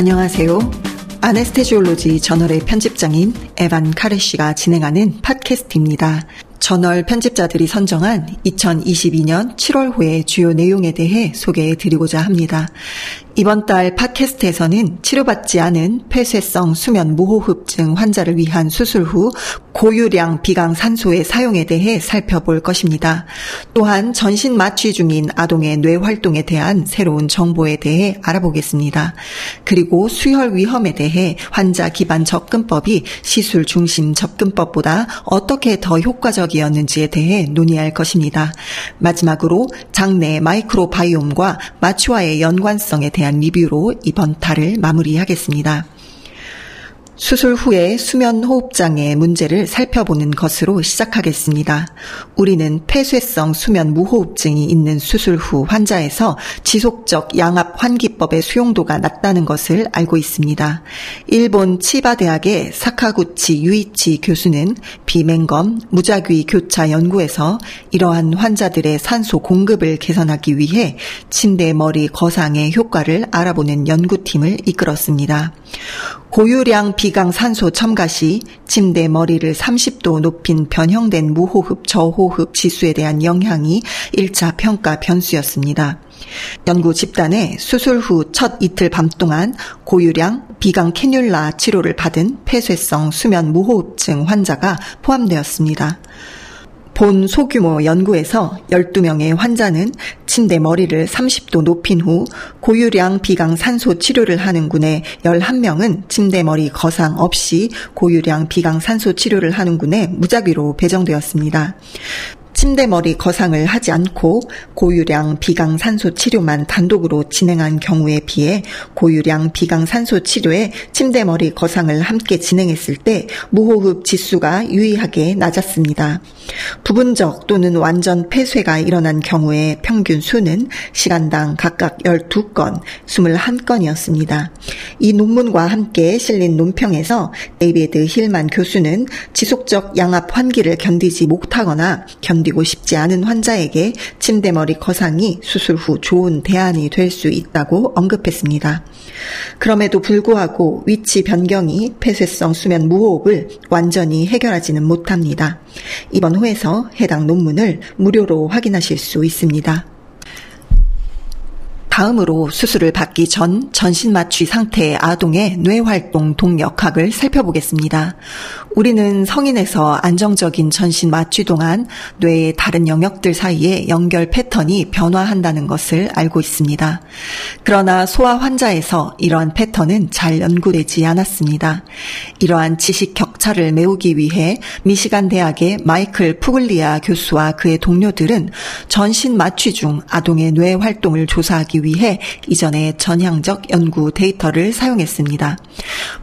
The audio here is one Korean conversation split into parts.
안녕하세요. 아네스테지올로지 저널의 편집장인 에반 카레시가 진행하는 팟캐스트입니다. 저널 편집자들이 선정한 2022년 7월호의 주요 내용에 대해 소개해 드리고자 합니다. 이번 달 팟캐스트에서는 치료받지 않은 폐쇄성 수면 무호흡증 환자를 위한 수술 후 고유량 비강 산소의 사용에 대해 살펴볼 것입니다. 또한 전신 마취 중인 아동의 뇌 활동에 대한 새로운 정보에 대해 알아보겠습니다. 그리고 수혈 위험에 대해 환자 기반 접근법이 시술 중심 접근법보다 어떻게 더 효과적 이었는지에 대해 논의할 것입니다. 마지막으로 장내 마이크로바이옴과 마취와의 연관성에 대한 리뷰로 이번 달을 마무리하겠습니다. 수술 후에 수면 호흡장애 문제를 살펴보는 것으로 시작하겠습니다. 우리는 폐쇄성 수면 무호흡증이 있는 수술 후 환자에서 지속적 양압 환기법의 수용도가 낮다는 것을 알고 있습니다. 일본 치바 대학의 사카구치 유이치 교수는 비맹검 무작위 교차 연구에서 이러한 환자들의 산소 공급을 개선하기 위해 침대 머리 거상의 효과를 알아보는 연구팀을 이끌었습니다. 고유량 비강 산소 첨가 시 침대 머리를 30도 높인 변형된 무호흡 저호흡 지수에 대한 영향이 1차 평가 변수였습니다. 연구 집단의 수술 후 첫 이틀 밤 동안 고유량 비강 캐뉼라 치료를 받은 폐쇄성 수면 무호흡증 환자가 포함되었습니다. 본 소규모 연구에서 12명의 환자는 침대 머리를 30도 높인 후 고유량 비강 산소 치료를 하는 군에 11명은 침대 머리 거상 없이 고유량 비강 산소 치료를 하는 군에 무작위로 배정되었습니다. 침대머리 거상을 하지 않고 고유량 비강산소 치료만 단독으로 진행한 경우에 비해 고유량 비강산소 치료에 침대머리 거상을 함께 진행했을 때 무호흡 지수가 유의하게 낮았습니다. 부분적 또는 완전 폐쇄가 일어난 경우에 평균 수는 시간당 각각 12건, 21건이었습니다. 이 논문과 함께 실린 논평에서 데이비드 힐만 교수는 지속적 양압 환기를 견디지 못하거나 견디 견디고 싶지 않은 환자에게 침대머리 거상이 수술 후 좋은 대안이 될 수 있다고 언급했습니다. 그럼에도 불구하고 위치 변경이 폐쇄성 수면 무호흡을 완전히 해결하지는 못합니다. 이번 호에서 해당 논문을 무료로 확인하실 수 있습니다. 다음으로 수술을 받기 전 전신 마취 상태의 아동의 뇌활동 동력학을 살펴보겠습니다. 우리는 성인에서 안정적인 전신 마취 동안 뇌의 다른 영역들 사이에 연결 패턴이 변화한다는 것을 알고 있습니다. 그러나 소아 환자에서 이러한 패턴은 잘 연구되지 않았습니다. 이러한 지식 격차를 메우기 위해 미시간 대학의 마이클 푸글리아 교수와 그의 동료들은 전신 마취 중 아동의 뇌 활동을 조사하기 위해 이전의 전향적 연구 데이터를 사용했습니다.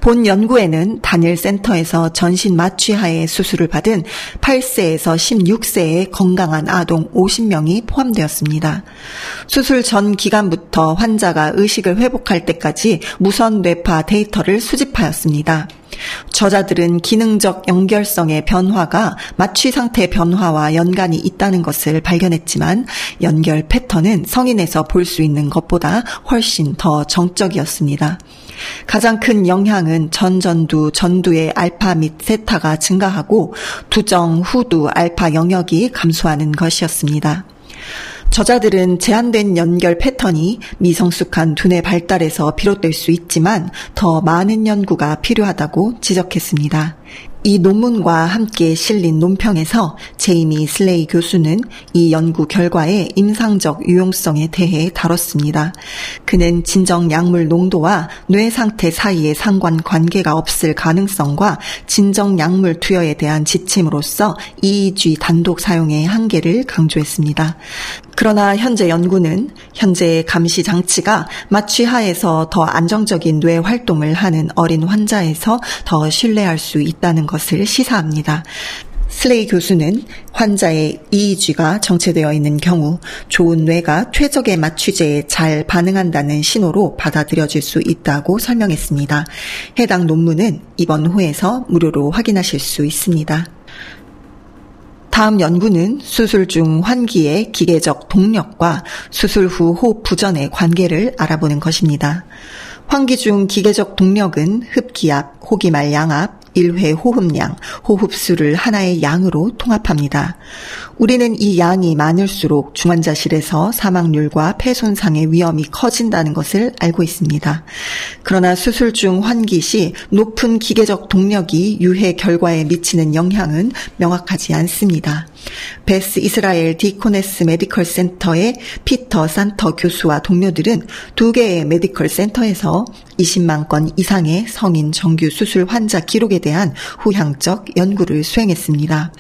본 연구에는 단일 센터에서 전 전신 마취하에 수술을 받은 8세에서 16세의 건강한 아동 50명이 포함되었습니다. 수술 전 기간부터 환자가 의식을 회복할 때까지 무선 뇌파 데이터를 수집하였습니다. 저자들은 기능적 연결성의 변화가 마취 상태 변화와 연관이 있다는 것을 발견했지만 연결 패턴은 성인에서 볼 수 있는 것보다 훨씬 더 정적이었습니다. 가장 큰 영향은 전전두, 전두의 알파 및 세타가 증가하고 두정, 후두, 알파 영역이 감소하는 것이었습니다. 저자들은 제한된 연결 패턴이 미성숙한 두뇌 발달에서 비롯될 수 있지만 더 많은 연구가 필요하다고 지적했습니다. 이 논문과 함께 실린 논평에서 제이미 슬레이 교수는 이 연구 결과의 임상적 유용성에 대해 다뤘습니다. 그는 진정 약물 농도와 뇌 상태 사이의 상관 관계가 없을 가능성과 진정 약물 투여에 대한 지침으로서 EEG 단독 사용의 한계를 강조했습니다. 그러나 현재 연구는 현재의 감시 장치가 마취하에서 더 안정적인 뇌 활동을 하는 어린 환자에서 더 신뢰할 수 있다는 것을 시사합니다. 슬레이 교수는 환자의 EEG가 정체되어 있는 경우 좋은 뇌가 최적의 마취제에 잘 반응한다는 신호로 받아들여질 수 있다고 설명했습니다. 해당 논문은 이번 호에서 무료로 확인하실 수 있습니다. 다음 연구는 수술 중 환기의 기계적 동력과 수술 후 호흡 부전의 관계를 알아보는 것입니다. 환기 중 기계적 동력은 흡기압, 호기말 양압, 1회 호흡량, 호흡수를 하나의 양으로 통합합니다. 우리는 이 양이 많을수록 중환자실에서 사망률과 폐 손상의 위험이 커진다는 것을 알고 있습니다. 그러나 수술 중 환기 시 높은 기계적 동력이 유해 결과에 미치는 영향은 명확하지 않습니다. 베스 이스라엘 디코네스 메디컬 센터의 피터 산터 교수와 동료들은 두 개의 메디컬 센터에서 20만 건 이상의 성인 정규 수술 환자 기록에 대한 후향적 연구를 수행했습니다.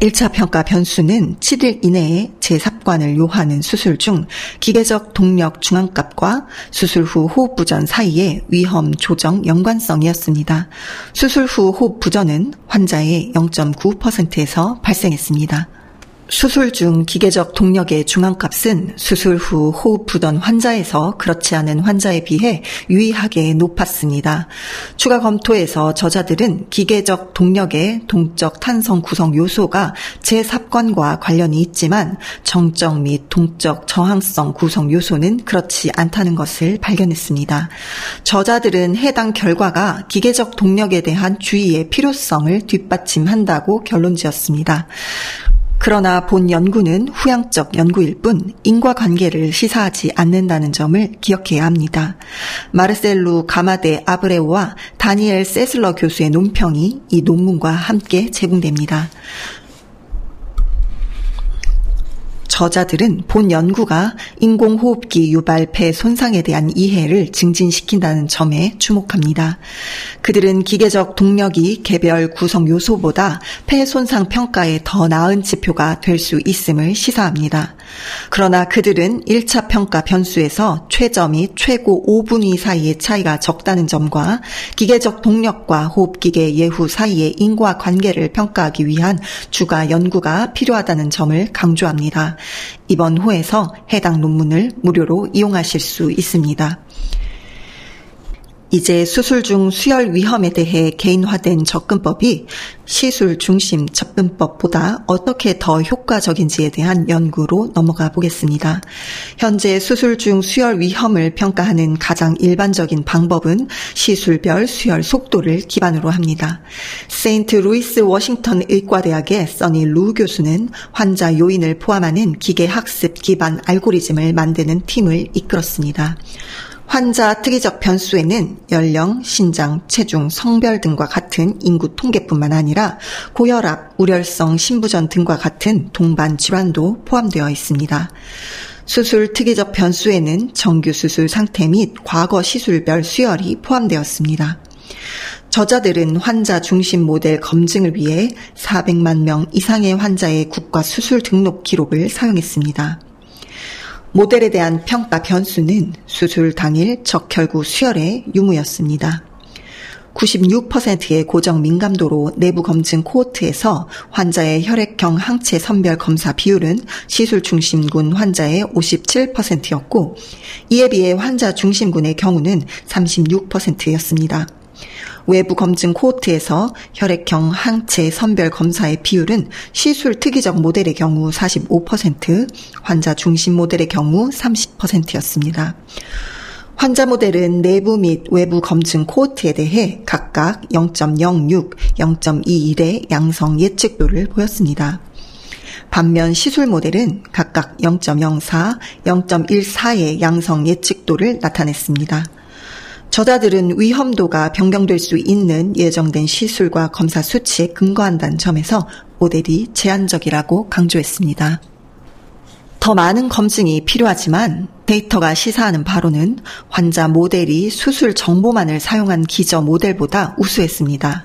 1차 평가 변수는 7일 이내에 재삽관을 요하는 수술 중 기계적 동력 중앙값과 수술 후 호흡 부전 사이의 위험 조정 연관성이었습니다. 수술 후 호흡 부전은 환자의 0.9%에서 발생했습니다. 수술 중 기계적 동력의 중앙값은 수술 후 호흡 부던 환자에서 그렇지 않은 환자에 비해 유의하게 높았습니다. 추가 검토에서 저자들은 기계적 동력의 동적 탄성 구성 요소가 재삽관과 관련이 있지만 정적 및 동적 저항성 구성 요소는 그렇지 않다는 것을 발견했습니다. 저자들은 해당 결과가 기계적 동력에 대한 주의의 필요성을 뒷받침한다고 결론 지었습니다. 그러나 본 연구는 후향적 연구일 뿐 인과관계를 시사하지 않는다는 점을 기억해야 합니다. 마르셀루 가마데 아브레오와 다니엘 세슬러 교수의 논평이 이 논문과 함께 제공됩니다. 저자들은 본 연구가 인공호흡기 유발 폐 손상에 대한 이해를 증진시킨다는 점에 주목합니다. 그들은 기계적 동력이 개별 구성 요소보다 폐 손상 평가에 더 나은 지표가 될 수 있음을 시사합니다. 그러나 그들은 1차 평가 변수에서 최저및 최고 5분위 사이의 차이가 적다는 점과 기계적 동력과 호흡기계 예후 사이의 인과 관계를 평가하기 위한 추가 연구가 필요하다는 점을 강조합니다. 이번 호에서 해당 논문을 무료로 이용하실 수 있습니다. 이제 수술 중 수혈 위험에 대해 개인화된 접근법이 시술 중심 접근법보다 어떻게 더 효과적인지에 대한 연구로 넘어가 보겠습니다. 현재 수술 중 수혈 위험을 평가하는 가장 일반적인 방법은 시술별 수혈 속도를 기반으로 합니다. 세인트 루이스 워싱턴 의과대학의 써니 루 교수는 환자 요인을 포함하는 기계 학습 기반 알고리즘을 만드는 팀을 이끌었습니다. 환자 특이적 변수에는 연령, 신장, 체중, 성별 등과 같은 인구 통계뿐만 아니라 고혈압, 울혈성 심부전 등과 같은 동반 질환도 포함되어 있습니다. 수술 특이적 변수에는 정규 수술 상태 및 과거 시술별 수혈이 포함되었습니다. 저자들은 환자 중심 모델 검증을 위해 400만 명 이상의 환자의 국가 수술 등록 기록을 사용했습니다. 모델에 대한 평가 변수는 수술 당일 적혈구 수혈의 유무였습니다. 96%의 고정 민감도로 내부 검증 코호트에서 환자의 혈액형 항체 선별 검사 비율은 시술 중심군 환자의 57%였고 이에 비해 환자 중심군의 경우는 36%였습니다. 외부 검증 코호트에서 혈액형 항체 선별 검사의 비율은 시술 특이적 모델의 경우 45%, 환자 중심 모델의 경우 30%였습니다. 환자 모델은 내부 및 외부 검증 코호트에 대해 각각 0.06, 0.21의 양성 예측도를 보였습니다. 반면 시술 모델은 각각 0.04, 0.14의 양성 예측도를 나타냈습니다. 저자들은 위험도가 변경될 수 있는 예정된 시술과 검사 수치에 근거한다는 점에서 모델이 제한적이라고 강조했습니다. 더 많은 검증이 필요하지만 데이터가 시사하는 바로는 환자 모델이 수술 정보만을 사용한 기저 모델보다 우수했습니다.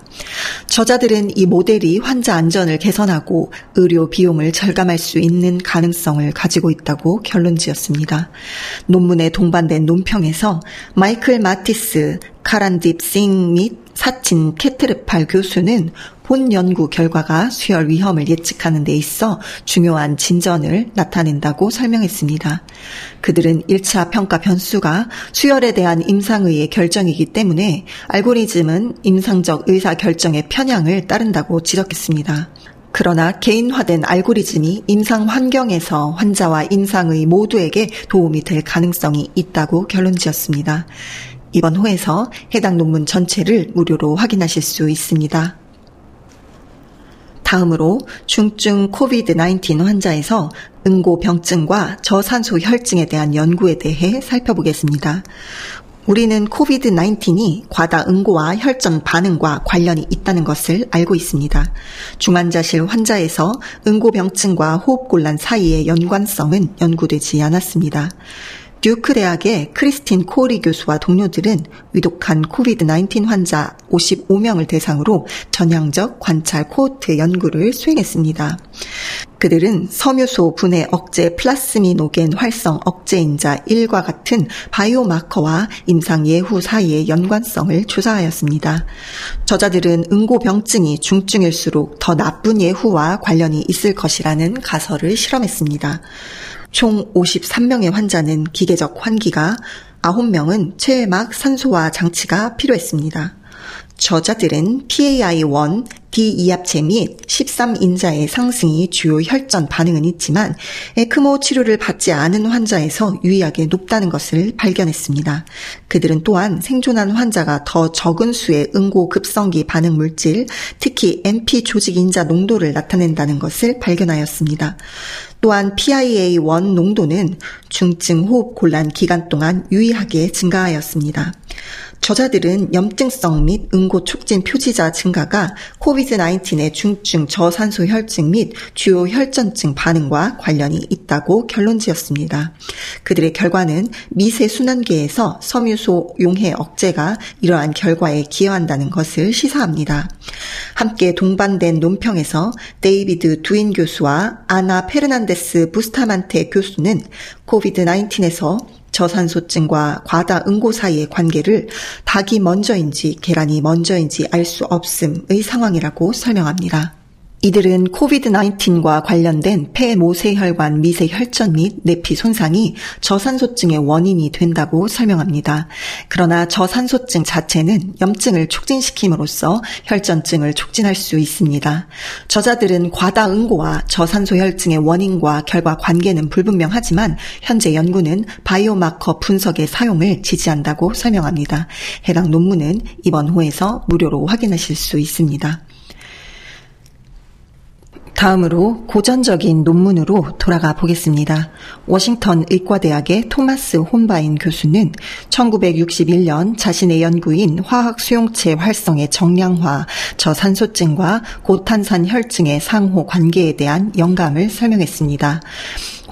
저자들은 이 모델이 환자 안전을 개선하고 의료 비용을 절감할 수 있는 가능성을 가지고 있다고 결론 지었습니다. 논문에 동반된 논평에서 마이클 마티스, 카란딥 싱 및 사친 케트르팔 교수는 본 연구 결과가 수혈 위험을 예측하는 데 있어 중요한 진전을 나타낸다고 설명했습니다. 그들은 1차 평가 변수가 수혈에 대한 임상의의 결정이기 때문에 알고리즘은 임상적 의사 결정의 편향을 따른다고 지적했습니다. 그러나 개인화된 알고리즘이 임상 환경에서 환자와 임상의 모두에게 도움이 될 가능성이 있다고 결론 지었습니다. 이번 호에서 해당 논문 전체를 무료로 확인하실 수 있습니다. 다음으로 중증 코비드-19 환자에서 응고병증과 저산소 혈증에 대한 연구에 대해 살펴보겠습니다. 우리는 코비드-19이 과다 응고와 혈전 반응과 관련이 있다는 것을 알고 있습니다. 중환자실 환자에서 응고병증과 호흡곤란 사이의 연관성은 연구되지 않았습니다. 듀크 대학의 크리스틴 코리 교수와 동료들은 위독한 코비드-19 환자 55명을 대상으로 전향적 관찰 코호트 연구를 수행했습니다. 그들은 섬유소 분해 억제 플라스미노겐 활성 억제인자 1과 같은 바이오마커와 임상 예후 사이의 연관성을 조사하였습니다. 저자들은 응고병증이 중증일수록 더 나쁜 예후와 관련이 있을 것이라는 가설을 실험했습니다. 총 53명의 환자는 기계적 환기가, 9명은 최막 산소화 장치가 필요했습니다. 저자들은 PAI1, D이합체 및 13인자의 상승이 주요 혈전 반응은 있지만 에크모 치료를 받지 않은 환자에서 유의하게 높다는 것을 발견했습니다. 그들은 또한 생존한 환자가 더 적은 수의 응고 급성기 반응 물질, 특히 MP 조직 인자 농도를 나타낸다는 것을 발견하였습니다. 또한 PIA1 농도는 중증 호흡 곤란 기간 동안 유의하게 증가하였습니다. 저자들은 염증성 및 응고 촉진 표지자 증가가 코비드-19의 중증 저산소 혈증 및 주요 혈전증 반응과 관련이 있다고 결론 지었습니다. 그들의 결과는 미세 순환계에서 섬유소 용해 억제가 이러한 결과에 기여한다는 것을 시사합니다. 함께 동반된 논평에서 데이비드 두인 교수와 아나 페르난데스 부스타만테 교수는 코비드-19에서 저산소증과 과다 응고 사이의 관계를 닭이 먼저인지 계란이 먼저인지 알 수 없음의 상황이라고 설명합니다. 이들은 코비드-19과 관련된 폐 모세혈관 미세 혈전 및 내피 손상이 저산소증의 원인이 된다고 설명합니다. 그러나 저산소증 자체는 염증을 촉진시킴으로써 혈전증을 촉진할 수 있습니다. 저자들은 과다 응고와 저산소 혈증의 원인과 결과 관계는 불분명하지만 현재 연구는 바이오마커 분석의 사용을 지지한다고 설명합니다. 해당 논문은 이번 호에서 무료로 확인하실 수 있습니다. 다음으로 고전적인 논문으로 돌아가 보겠습니다. 워싱턴 의과대학의 토마스 혼바인 교수는 1961년 자신의 연구인 화학 수용체 활성의 정량화, 저산소증과 고탄산 혈증의 상호 관계에 대한 영감을 설명했습니다.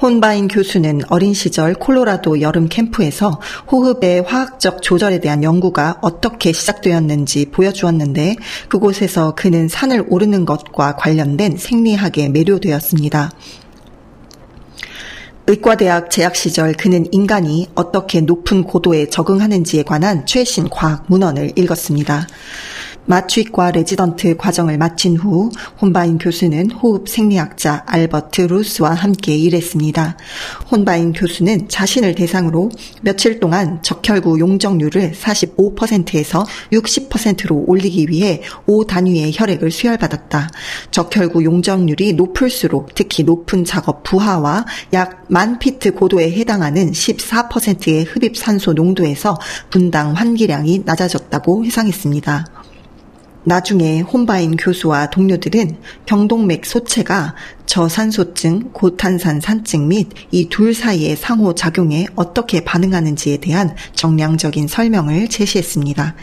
혼바인 교수는 어린 시절 콜로라도 여름 캠프에서 호흡의 화학적 조절에 대한 연구가 어떻게 시작되었는지 보여주었는데 그곳에서 그는 산을 오르는 것과 관련된 생리학에 매료되었습니다. 의과대학 재학 시절 그는 인간이 어떻게 높은 고도에 적응하는지에 관한 최신 과학 문헌을 읽었습니다. 마취과 레지던트 과정을 마친 후 혼바인 교수는 호흡 생리학자 알버트 루스와 함께 일했습니다. 혼바인 교수는 자신을 대상으로 며칠 동안 적혈구 용적률을 45%에서 60%로 올리기 위해 5단위의 혈액을 수혈받았다. 적혈구 용적률이 높을수록 특히 높은 작업 부하와 약 만 피트 고도에 해당하는 14%의 흡입 산소 농도에서 분당 환기량이 낮아졌다고 회상했습니다. 나중에 혼바인 교수와 동료들은 경동맥 소체가 저산소증, 고탄산 산증 및 이 둘 사이의 상호작용에 어떻게 반응하는지에 대한 정량적인 설명을 제시했습니다.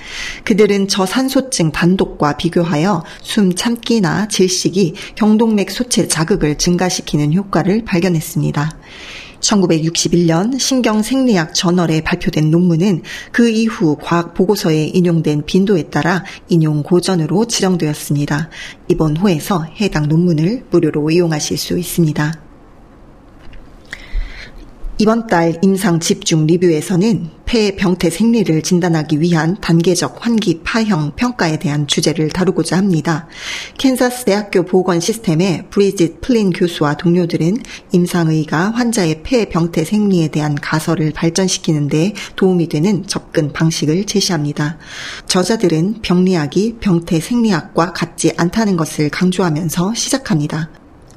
그들은 저산소증 단독과 비교하여 숨 참기나 질식이 경동맥 소체 자극을 증가시키는 효과를 발견했습니다. 1961년 신경생리학 저널에 발표된 논문은 그 이후 과학 보고서에 인용된 빈도에 따라 인용 고전으로 지정되었습니다. 이번 호에서 해당 논문을 무료로 이용하실 수 있습니다. 이번 달 임상 집중 리뷰에서는 폐 병태 생리를 진단하기 위한 단계적 환기 파형 평가에 대한 주제를 다루고자 합니다. 캔사스 대학교 보건 시스템의 브리짓 플린 교수와 동료들은 임상의가 환자의 폐 병태 생리에 대한 가설을 발전시키는데 도움이 되는 접근 방식을 제시합니다. 저자들은 병리학이 병태 생리학과 같지 않다는 것을 강조하면서 시작합니다.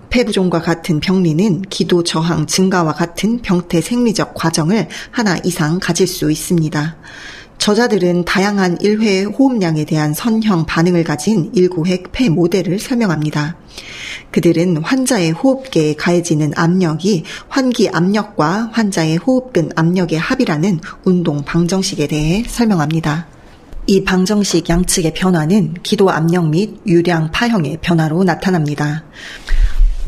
폐부종과 같은 병리는 기도 저항 증가와 같은 병태 생리적 과정을 하나 이상 가질 수 있습니다. 저자들은 다양한 일회 호흡량에 대한 선형 반응을 가진 1구획 폐 모델을 설명합니다. 그들은 환자의 호흡계에 가해지는 압력이 환기 압력과 환자의 호흡근 압력의 합이라는 운동 방정식에 대해 설명합니다. 이 방정식 양측의 변화는 기도 압력 및 유량 파형의 변화로 나타납니다.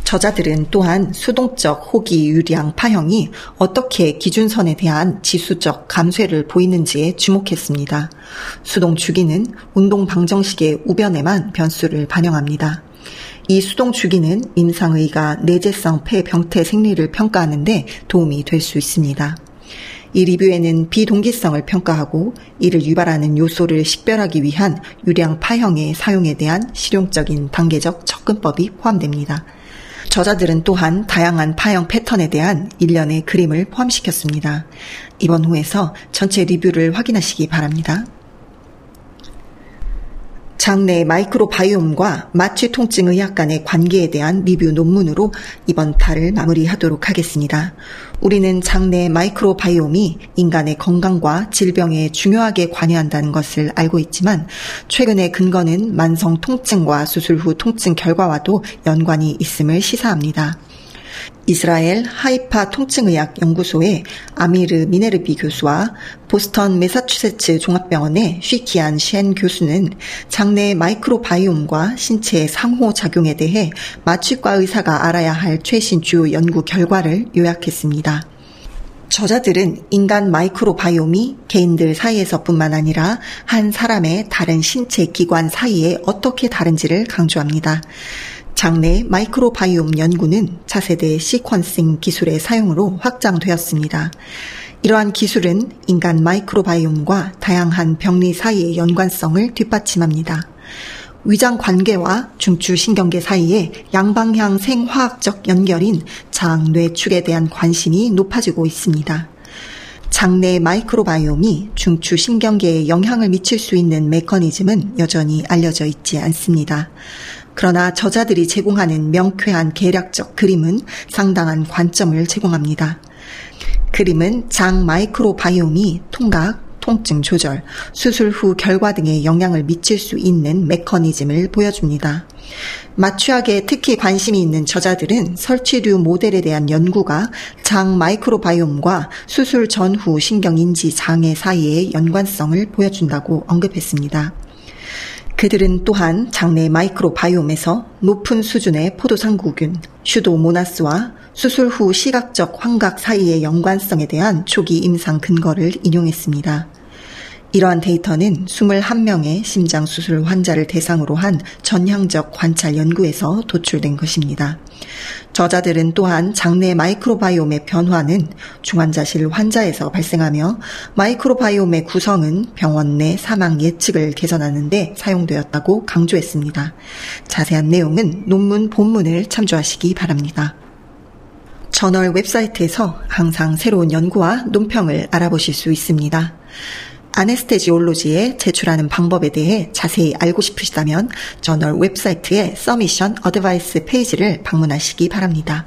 저자들은 또한 수동적 호기 유량 파형이 어떻게 기준선에 대한 지수적 감쇄를 보이는지에 주목했습니다. 수동 주기는 운동 방정식의 우변에만 변수를 반영합니다. 이 수동 주기는 임상의가 내재성 폐병태 생리를 평가하는데 도움이 될 수 있습니다. 이 리뷰에는 비동기성을 평가하고 이를 유발하는 요소를 식별하기 위한 유량 파형의 사용에 대한 실용적인 단계적 접근법이 포함됩니다. 저자들은 또한 다양한 파형 패턴에 대한 일련의 그림을 포함시켰습니다. 이번 호에서 전체 리뷰를 확인하시기 바랍니다. 장내 마이크로바이옴과 마취 통증 의학 간의 관계에 대한 리뷰 논문으로 이번 달을 마무리하도록 하겠습니다. 우리는 장내 마이크로바이옴이 인간의 건강과 질병에 중요하게 관여한다는 것을 알고 있지만 최근의 근거는 만성 통증과 수술 후 통증 결과와도 연관이 있음을 시사합니다. 이스라엘 하이파 통증의학 연구소의 아미르 미네르비 교수와 보스턴 메사추세츠 종합병원의 쉬키안 셴 교수는 장내 마이크로바이옴과 신체의 상호작용에 대해 마취과 의사가 알아야 할 최신 주요 연구 결과를 요약했습니다. 저자들은 인간 마이크로바이옴이 개인들 사이에서뿐만 아니라 한 사람의 다른 신체 기관 사이에 어떻게 다른지를 강조합니다. 장내 마이크로바이옴 연구는 차세대 시퀀싱 기술의 사용으로 확장되었습니다. 이러한 기술은 인간 마이크로바이옴과 다양한 병리 사이의 연관성을 뒷받침합니다. 위장관계와 중추 신경계 사이에 양방향 생화학적 연결인 장-뇌축에 대한 관심이 높아지고 있습니다. 장내 마이크로바이옴이 중추 신경계에 영향을 미칠 수 있는 메커니즘은 여전히 알려져 있지 않습니다. 그러나 저자들이 제공하는 명쾌한 개략적 그림은 상당한 관점을 제공합니다. 그림은 장 마이크로바이옴이 통각, 통증 조절, 수술 후 결과 등에 영향을 미칠 수 있는 메커니즘을 보여줍니다. 마취학에 특히 관심이 있는 저자들은 설치류 모델에 대한 연구가 장 마이크로바이옴과 수술 전후 신경인지 장애 사이의 연관성을 보여준다고 언급했습니다. 그들은 또한 장내 microbiome에서 높은 수준의 포도상구균, Pseudomonas와 수술 후 시각적 환각 사이의 연관성에 대한 초기 임상 근거를 인용했습니다. 이러한 데이터는 21명의 심장수술 환자를 대상으로 한 전향적 관찰 연구에서 도출된 것입니다. 저자들은 또한 장내 microbiome의 변화는 중환자실 환자에서 발생하며 microbiome의 구성은 병원 내 사망 예측을 개선하는데 사용되었다고 강조했습니다. 자세한 내용은 논문 본문을 참조하시기 바랍니다. 저널 웹사이트에서 항상 새로운 연구와 논평을 알아보실 수 있습니다. Anesthesiology에 제출하는 방법에 대해 자세히 알고 싶으시다면 저널 웹사이트의 Submission Advice 페이지를 방문하시기 바랍니다.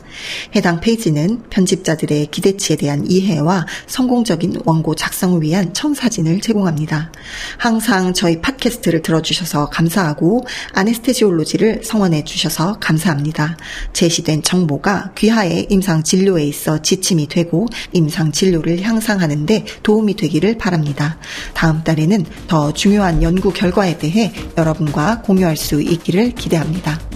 해당 페이지는 편집자들의 기대치에 대한 이해와 성공적인 원고 작성을 위한 청사진을 제공합니다. 항상 저희 팟캐스트를 들어주셔서 감사하고 아네스테지올로지를 성원해 주셔서 감사합니다. 제시된 정보가 귀하의 임상 진료에 있어 지침이 되고 임상 진료를 향상하는데 도움이 되기를 바랍니다. 다음 달에는 더 중요한 연구 결과에 대해 여러분과 공유할 수 있기를 기대합니다.